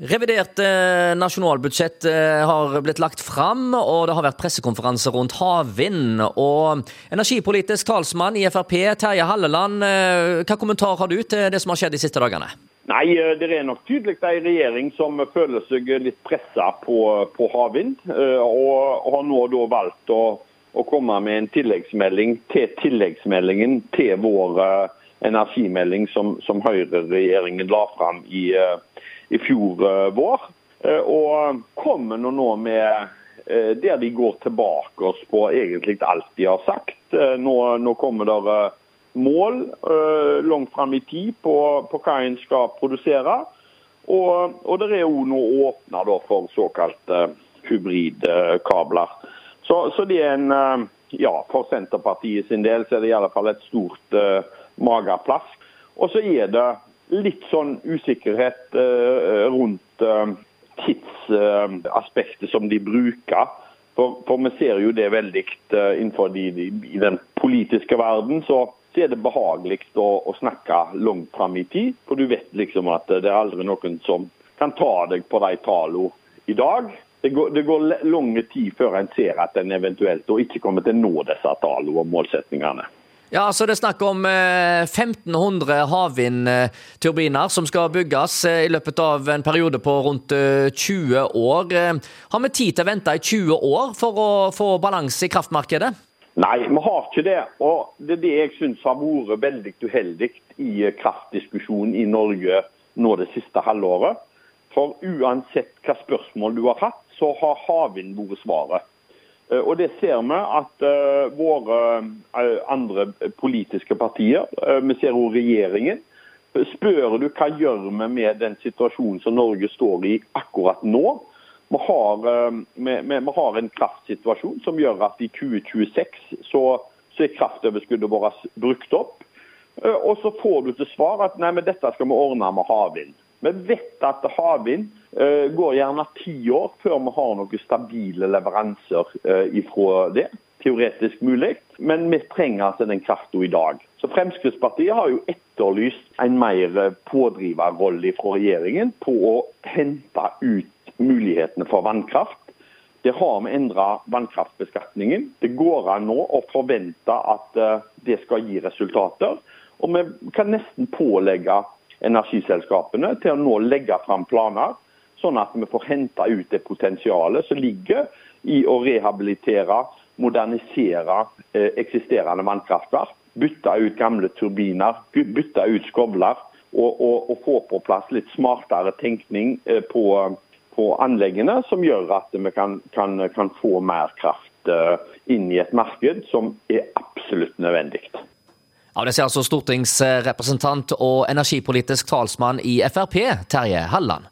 Revidert eh, nasjonalbudsjett eh, har blitt lagt fram, og det har vært pressekonferanse rundt havvind. Og energipolitisk talsmann i Frp, Terje Halleland, eh, hva kommentar har du til det som har skjedd de siste dagene? Nei, Det er nok tydelig en regjering som føler seg litt pressa på, på, havvind. Og har nå da valgt å, å, komme med en tilleggsmelding til tilleggsmeldingen til vår energimelding som, som Høyre-regjeringen la fram i 2013 i fjor eh, vår. Eh, og kommer nå med eh, der de går tilbake oss på egentlig alt de har sagt. Nå, nå kommer det mål langt fram i tid på, på hva en skal produsere. Og, og det er jo nå åpna for såkalte hybridkabler. Så, så, det er en ja, For Senterpartiet sin del så er det i alle fall et stort uh, mageplask. Og så er det litt sånn usikkerhet eh, rundt eh, tidsaspektet som de bruker. For, for, vi ser jo det veldig uh, innenfor de, de, i den politiske verden. Så, er det behagelig å, å, snakke langt fram i tid. For du vet liksom at det er aldri noen som kan ta deg på de tallene i dag. Det går, det går lange tid før en ser at en eventuelt ikke kommer til å nå disse tallene og målsettingene. Ja, altså Det er snakk om 1500 eh, havvindturbiner som skal bygges eh, i løpet av en periode på rundt 20 eh, år. Har vi tid til å vente i 20 år for å få balanse i kraftmarkedet? Nei, vi har ikke det. Og det er det jeg syns har vært veldig uheldig i kraftdiskusjonen i Norge nå det siste halvåret. For uansett hva spørsmål du har hatt, så har havvind vært svaret. Eh, og det ser vi at uh, våre uh, andre politiske partier, vi ser også regjeringen, spør du hva gjør vi med den situasjonen som Norge står i akkurat nå. Vi har, vi, vi, har en kraftsituasjon som gjør at i 2026 så, så er kraftoverskuddet vårt brukt opp. Og så får du til svar at nei, men dette skal vi ordne med havvind. Vi vet at havvind går gjerne ti år før vi har noen stabile leveranser uh, ifra det. Teoretisk mulig, men vi trenger altså den krafta i dag. Så Fremskrittspartiet har jo etterlyst en mer pådriverrolle fra regjeringen på å hente ut mulighetene for vannkraft. Det har vi endra vannkraftbeskatningen. Det går an nå å forvente at det skal gi resultater. Og vi kan nesten pålegge energiselskapene til å nå legge fram planer, sånn at vi får henta ut det potensialet som ligger i å rehabilitere, modernisere eh, eksisterende vannkraftverk. Bytte ut gamle turbiner, bytte ut skovler. Og, og, og, få på plass litt smartere tenkning eh, på, på anleggene, som gjør at vi kan, kan, kan få mer kraft eh, inn i et marked som er absolutt nødvendig. Ja, Det sier altså stortingsrepresentant og energipolitisk talsmann i Frp, Terje Halland.